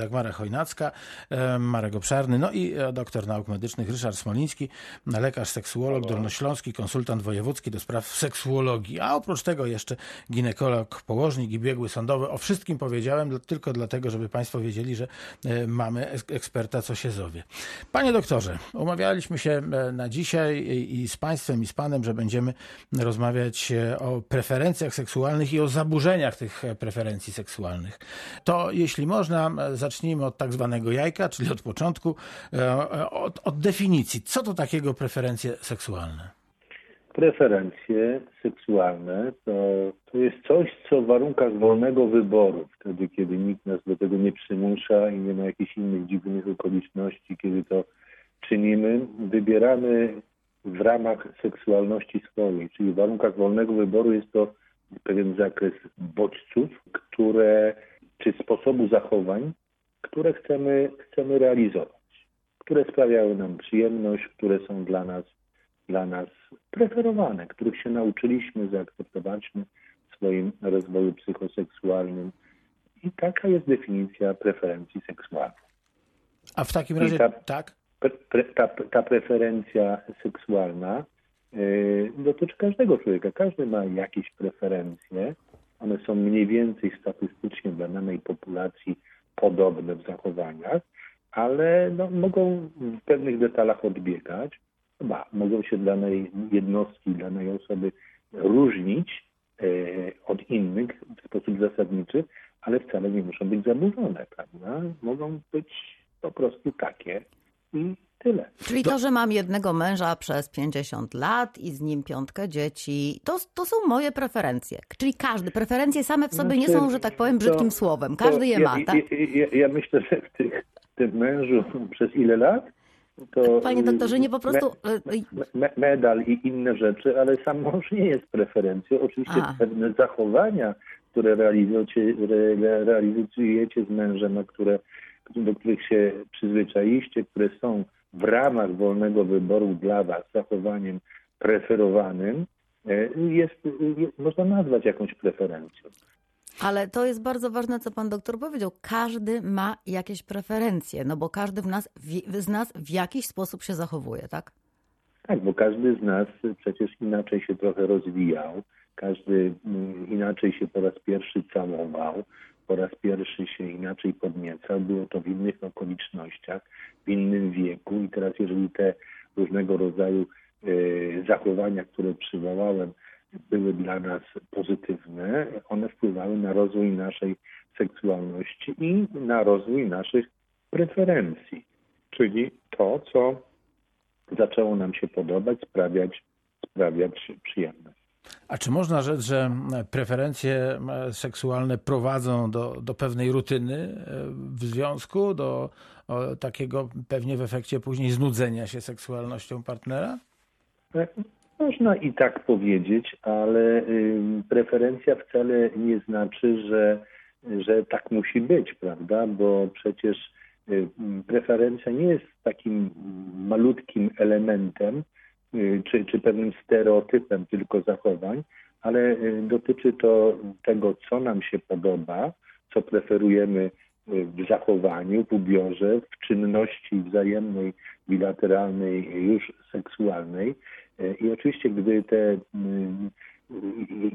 Dagmara Chojnacka, e, Marek Obszarny, no i e, doktor nauk medycznych Ryszard Smoliński, lekarz, seksuolog, dolnośląski, konsultant wojewódzki do spraw seksuologii, a oprócz tego jeszcze ginekolog, położnik i biegły sądowy. O wszystkim powiedziałem tylko dlatego, żeby Państwo wiedzieli, że e, mamy eksperta, co się zowie. Panie doktorze, umawialiśmy się na dzisiaj i z Państwem, i z Panem, że będziemy rozmawiać o preferencjach seksualnych i o zaburzeniach tych preferencji seksualnych. To jeśli można, zacznijmy od tak zwanego jajka, czyli od początku, e, od, od definicji. Co to takiego preferencje seksualne? Preferencje seksualne to, to jest coś, co w warunkach wolnego wyboru, wtedy kiedy nikt nas do tego nie przymusza i nie ma jakichś innych dziwnych okoliczności, kiedy to czynimy, wybieramy w ramach seksualności swojej, czyli w warunkach wolnego wyboru jest to pewien zakres bodźców, które, czy sposobu zachowań, które chcemy, chcemy realizować, które sprawiają nam przyjemność, które są dla nas, dla nas preferowane, których się nauczyliśmy, zaakceptowaliśmy w swoim rozwoju psychoseksualnym. I taka jest definicja preferencji seksualnych. A w takim razie, ta, tak? Pre, ta, ta preferencja seksualna y, dotyczy każdego człowieka. Każdy ma jakieś preferencje. One są mniej więcej statystycznie dla danej populacji podobne w zachowaniach, ale no, mogą w pewnych detalach odbiegać. Chyba mogą się danej jednostki, danej osoby różnić e, od innych w sposób zasadniczy, ale wcale nie muszą być zaburzone, prawda? Mogą być po prostu takie i tyle. Czyli to, że mam jednego męża przez 50 lat i z nim piątkę dzieci, to, to są moje preferencje. Czyli każdy, preferencje same w sobie znaczy, nie są, że tak powiem, brzydkim to, słowem. Każdy je ma, tak? Ja, ja, ja, myślę, że w tych, tym mężu przez ile lat to, Panie doktorze, nie po prostu... Me, me, medal i inne rzeczy, ale sam mąż nie jest preferencją. Oczywiście A. pewne zachowania, które realizujecie, realizujecie z mężem, a które, do których się przyzwyczailiście, które są w ramach wolnego wyboru dla Was zachowaniem preferowanym, e, jest, jest, można nazwać jakąś preferencją. Ale to jest bardzo ważne, co pan doktor powiedział. Każdy ma jakieś preferencje, no bo każdy w nas, w, z nas w jakiś sposób się zachowuje, tak? Tak, bo każdy z nas przecież inaczej się trochę rozwijał, każdy mm, inaczej się po raz pierwszy całował, po raz pierwszy się inaczej podniecał. Było to w innych okolicznościach, w innym wieku i teraz jeżeli te różnego rodzaju y, zachowania, które przywołałem, były dla nas pozytywne, one wpływały na rozwój naszej seksualności i na rozwój naszych preferencji, czyli to, co zaczęło nam się podobać, sprawiać, sprawiać przyjemność. A czy można rzec, że preferencje seksualne prowadzą do, do pewnej rutyny e, w związku, do takiego pewnie w efekcie później znudzenia się seksualnością partnera? E, można i tak powiedzieć, ale preferencja wcale nie znaczy, że, że tak musi być, prawda? Bo przecież y, preferencja nie jest takim malutkim elementem czy, czy pewnym stereotypem tylko zachowań, ale y, dotyczy to tego, co nam się podoba, co preferujemy w zachowaniu, w ubiorze, w czynności wzajemnej, bilateralnej, już seksualnej. I oczywiście, gdy te.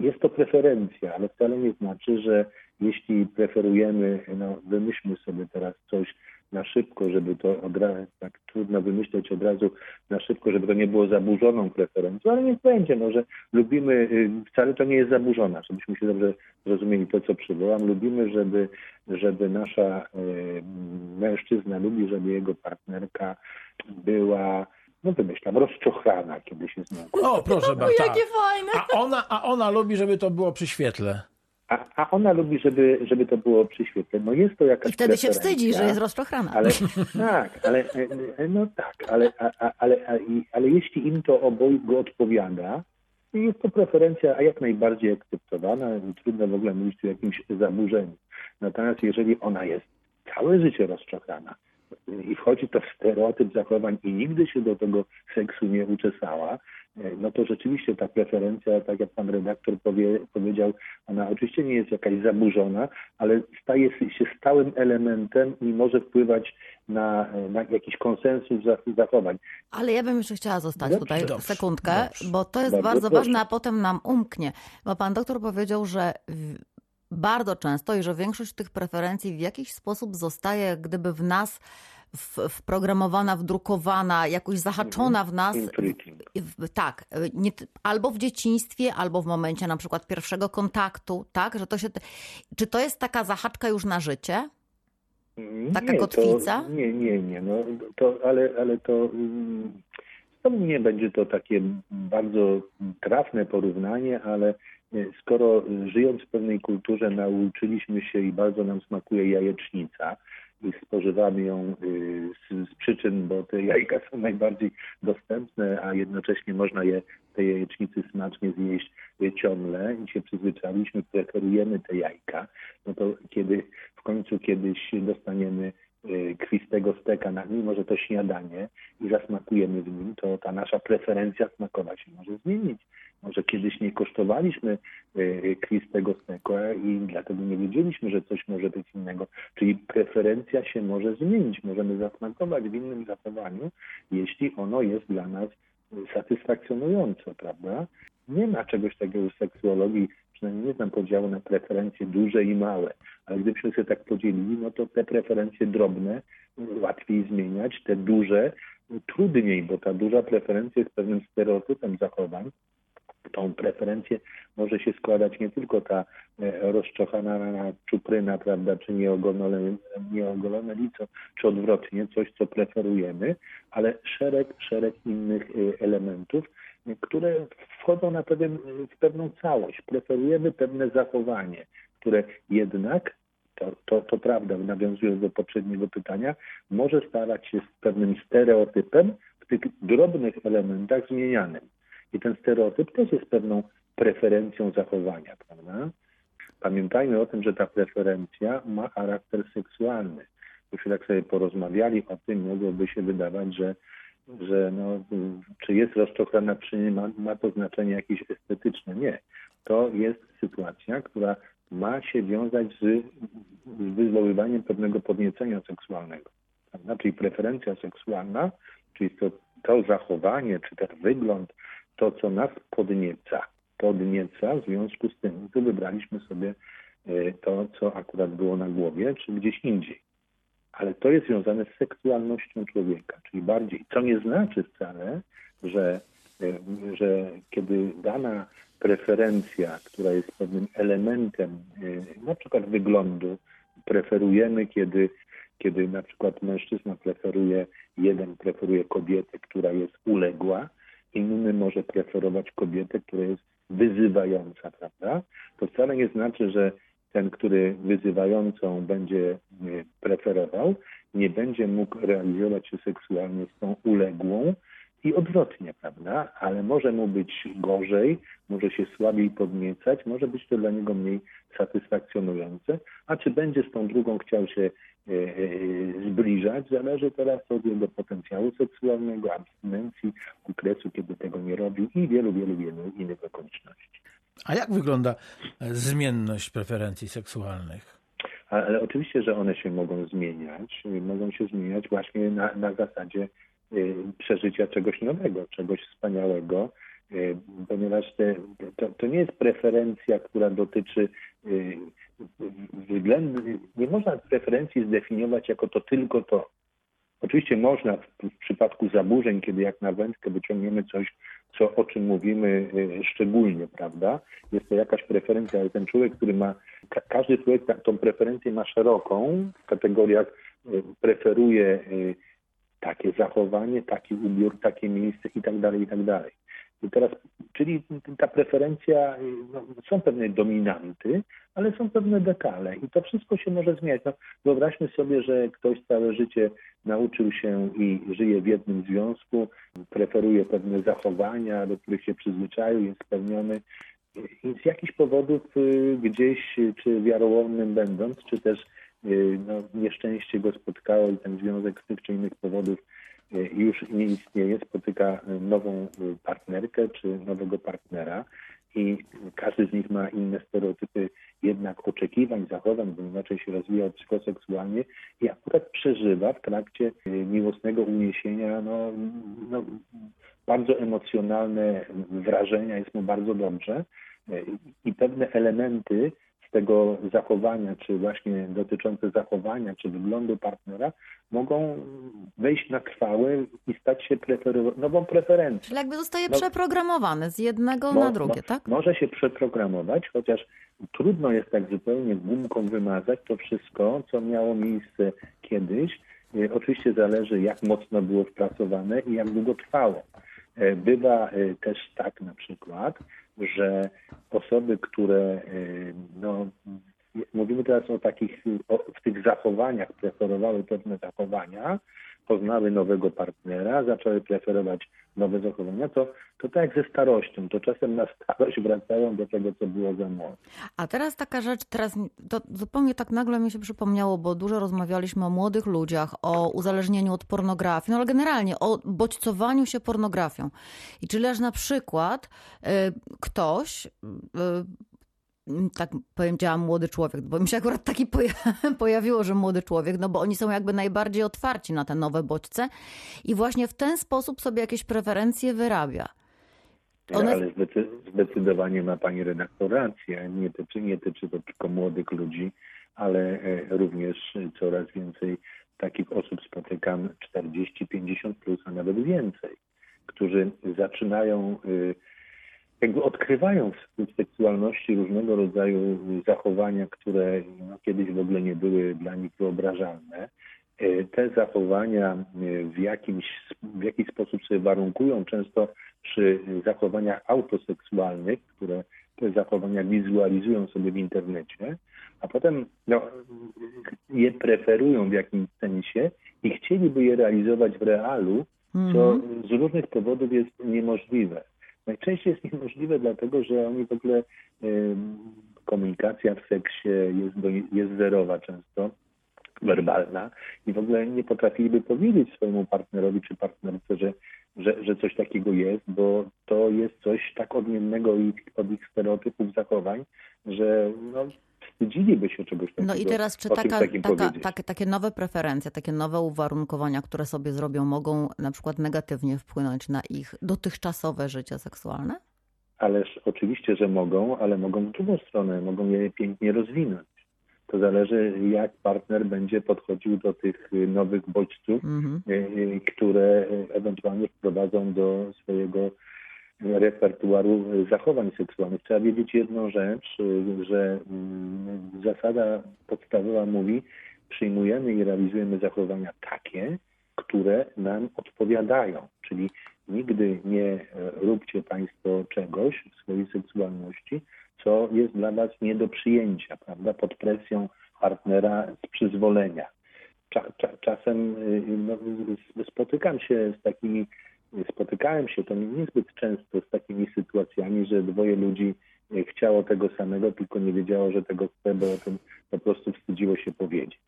Jest to preferencja, ale wcale nie znaczy, że jeśli preferujemy, no wymyślmy sobie teraz coś na szybko, żeby to od razu, tak trudno wymyśleć od razu na szybko, żeby to nie było zaburzoną preferencją, ale niech będzie, no, że lubimy, y, wcale to nie jest zaburzona, żebyśmy się dobrze zrozumieli to, co przywołam, lubimy, żeby, żeby nasza y, mężczyzna lubi, żeby jego partnerka była no wymyślam, rozczochrana, kiedy się z nią... O, proszę bardzo. Jakie fajne. A ona, a ona lubi, żeby to było przy świetle. A, a ona lubi, żeby, żeby to było przy świetle. No jest to jakaś I wtedy się wstydzi, że jest rozczochrana. Ale, tak, ale, no tak, ale, a, ale, ale jeśli im to obojgu odpowiada, jest to preferencja a jak najbardziej akceptowana trudno w ogóle mówić o jakimś zaburzeniu. Natomiast jeżeli ona jest całe życie rozczochrana, i wchodzi to w stereotyp zachowań i nigdy się do tego seksu nie uczesała, no to rzeczywiście ta preferencja, tak jak pan redaktor powie, powiedział, ona oczywiście nie jest jakaś zaburzona, ale staje się stałym elementem i może wpływać na, na jakiś konsensus zachowań. Ale ja bym jeszcze chciała zostać dobrze, tutaj dobrze, sekundkę, dobrze, bo to jest bardzo, bardzo ważne, a potem nam umknie. Bo pan doktor powiedział, że bardzo często i że większość tych preferencji w jakiś sposób zostaje gdyby w nas wprogramowana, wdrukowana, jakoś zahaczona w nas. W, tak, nie, albo w dzieciństwie, albo w momencie na przykład pierwszego kontaktu, tak? Że to się, czy to jest taka zahaczka już na życie? Taka nie, kotwica? To, nie, nie, nie. No, to, ale, ale to, to nie będzie to takie bardzo trafne porównanie, ale skoro żyjąc w pewnej kulturze nauczyliśmy się i bardzo nam smakuje jajecznica, spożywamy ją y, z, z, przyczyn, bo te jajka są najbardziej dostępne, a jednocześnie można je, te jajecznicy smacznie zjeść ciągle i się przyzwyczailiśmy, preferujemy te jajka, no to kiedy w końcu kiedyś dostaniemy y, krwistego steka, mimo że to śniadanie i zasmakujemy w nim, to ta nasza preferencja smakowa się może zmienić. Może kiedyś nie kosztowaliśmy e, krwistego steka i dlatego nie wiedzieliśmy, że coś może być innego. Czyli preferencja się może zmienić. Możemy zasmakować w innym zachowaniu, jeśli ono jest dla nas satysfakcjonujące, prawda? Nie ma czegoś takiego w seksuologii, przynajmniej nie znam podziału na preferencje duże i małe, ale gdybyśmy się tak podzielili, no to te preferencje drobne łatwiej zmieniać, te duże trudniej, bo ta duża preferencja jest pewnym stereotypem zachowań, tą preferencję może się składać nie tylko ta e, rozczochana czupryna, prawda, czy nieogolone, nieogolone lico, czy odwrotnie, coś, co preferujemy, ale szereg, szereg innych e, elementów, które wchodzą na pewien, w pewną całość. Preferujemy pewne zachowanie, które jednak to, to, to prawda, nawiązując do poprzedniego pytania, może starać się z pewnym stereotypem w tych drobnych elementach zmienianym. I ten stereotyp też jest pewną preferencją zachowania, prawda? Pamiętajmy o tym, że ta preferencja ma charakter seksualny. Jeśli tak sobie porozmawiali o tym, mogłoby się wydawać, że, że no, czy jest rozczochrana, czy nie ma, ma to znaczenie jakieś estetyczne. Nie. To jest sytuacja, która ma się wiązać z, z wywoływaniem pewnego podniecenia seksualnego. Prawda? Czyli preferencja seksualna, czyli to, to zachowanie, czy ten wygląd, to, co nas podnieca. Podnieca w związku z tym, że wybraliśmy sobie e, to, co akurat było na głowie, czy gdzieś indziej. Ale to jest związane z seksualnością człowieka, czyli bardziej, co nie znaczy wcale, że, e, że kiedy dana preferencja, która jest pewnym elementem e, na przykład wyglądu, preferujemy, kiedy, kiedy na przykład mężczyzna preferuje, jeden preferuje kobietę, która jest uległa, inny może preferować kobietę, która jest wyzywająca, prawda? To wcale nie znaczy, że ten, który wyzywającą będzie preferował, nie będzie mógł realizować się seksualnie z tą uległą i odwrotnie, prawda? Ale może mu być gorzej, może się słabiej podniecać, może być to dla niego mniej satysfakcjonujące, a czy będzie z tą drugą chciał się E, e, zbliżać, zależy teraz od jego potencjału seksualnego, abstynencji, okresu, kiedy tego nie robił i wielu, wielu, wielu innych okoliczności. A jak wygląda zmienność preferencji seksualnych? Ale oczywiście, że one się mogą zmieniać. Mogą się zmieniać właśnie na, na zasadzie e, przeżycia czegoś nowego, czegoś wspaniałego, ponieważ te, to, to nie jest preferencja, która dotyczy względny, nie można preferencji zdefiniować jako to tylko to. Oczywiście można w, w, przypadku zaburzeń, kiedy jak na wędkę wyciągniemy coś, co, o czym mówimy y, szczególnie, prawda? Jest to jakaś preferencja, ale ten człowiek, który ma, ka każdy człowiek tą preferencję ma szeroką w kategoriach y, preferuje y, takie zachowanie, taki ubiór, takie miejsce i tak dalej, i tak dalej. I teraz, czyli ta preferencja, no, są pewne dominanty, ale są pewne detale i to wszystko się może zmieniać. No, wyobraźmy sobie, że ktoś całe życie nauczył się i żyje w jednym związku, preferuje pewne zachowania, do których się przyzwyczaił, jest spełniony z jakichś powodów y, gdzieś, czy wiarołomnym będąc, czy też y, no, nieszczęście go spotkało i ten związek z tych czy innych powodów już nie istnieje, spotyka nową partnerkę czy nowego partnera i każdy z nich ma inne stereotypy jednak oczekiwań, zachowań, bo inaczej się rozwija psychoseksualnie i akurat przeżywa w trakcie miłosnego uniesienia no, no, bardzo emocjonalne wrażenia, jest mu bardzo dobrze i pewne elementy z tego zachowania, czy właśnie dotyczące zachowania, czy wyglądu partnera, mogą wejść na trwałe i stać się preferu- nową preferencją. Czyli jakby zostaje no, przeprogramowany z jednego mo, na drugie, mo, tak? Może się przeprogramować, chociaż trudno jest tak zupełnie gumką wymazać to wszystko, co miało miejsce kiedyś. Oczywiście zależy, jak mocno było wpracowane i jak długo trwało. E, bywa e, też tak na przykład, że osoby, które, e, no, mówimy teraz o takich, o, w tych zachowaniach, preferowały pewne zachowania, poznały nowego partnera, zaczęły preferować nowe zachowania, to, to tak jak ze starością, to czasem na starość wracają do tego, co było za młodo. A teraz taka rzecz, teraz to zupełnie tak nagle mi się przypomniało, bo dużo rozmawialiśmy o młodych ludziach, o uzależnieniu od pornografii, no ale generalnie o bodźcowaniu się pornografią. I czyli aż na przykład y, ktoś y, tak powiedziałam młody człowiek, bo mi się akurat taki pojawiło, że młody człowiek, no bo oni są jakby najbardziej otwarci na te nowe bodźce i właśnie w ten sposób sobie jakieś preferencje wyrabia. One... Ale zdecydowanie ma pani redaktor rację. Nie tyczy, nie tyczy to tylko młodych ludzi, ale e, również coraz więcej takich osób spotykam 40-50 plus, a nawet więcej, którzy zaczynają y, jakby odkrywają w seksualności różnego rodzaju zachowania, które no, kiedyś w ogóle nie były dla nich wyobrażalne. E, te zachowania e, w, jakimś, w jakiś sposób sobie warunkują często przy zachowaniach autoseksualnych, które te zachowania wizualizują sobie w internecie, a potem no, je preferują w jakimś sensie i chcieliby je realizować w realu, co mhm. z różnych powodów jest niemożliwe. Najczęściej jest niemożliwe dlatego, że oni w ogóle komunikacja w seksie jest, jest zerowa często, werbalna i w ogóle nie potrafiliby powiedzieć swojemu partnerowi czy partnerce, że, że, że coś takiego jest, bo to jest coś tak odmiennego od ich stereotypów zachowań, że no, wstydziliby się czegoś takiego. No i teraz czy taka, taka, takie, takie nowe preferencje, takie nowe uwarunkowania, które sobie zrobią, mogą na przykład negatywnie wpłynąć na ich dotychczasowe życie seksualne? Ależ oczywiście, że mogą, ale mogą w drugą stronę, mogą je pięknie rozwinąć. To zależy, jak partner będzie podchodził do tych nowych bodźców, mm -hmm. które ewentualnie wprowadzą do swojego repertuaru zachowań seksualnych. Trzeba wiedzieć jedną rzecz, że mm, zasada podstawowa mówi, przyjmujemy i realizujemy zachowania takie, które nam odpowiadają. Czyli nigdy nie róbcie Państwo czegoś w swojej seksualności, co jest dla Was nie do przyjęcia, prawda, pod presją partnera z przyzwolenia. Czasem y, no, spotykam się z takimi spotykałem się to niezbyt często z takimi sytuacjami, że dwoje ludzi chciało tego samego, tylko nie wiedziało, że tego chce, bo o tym po prostu wstydziło się powiedzieć.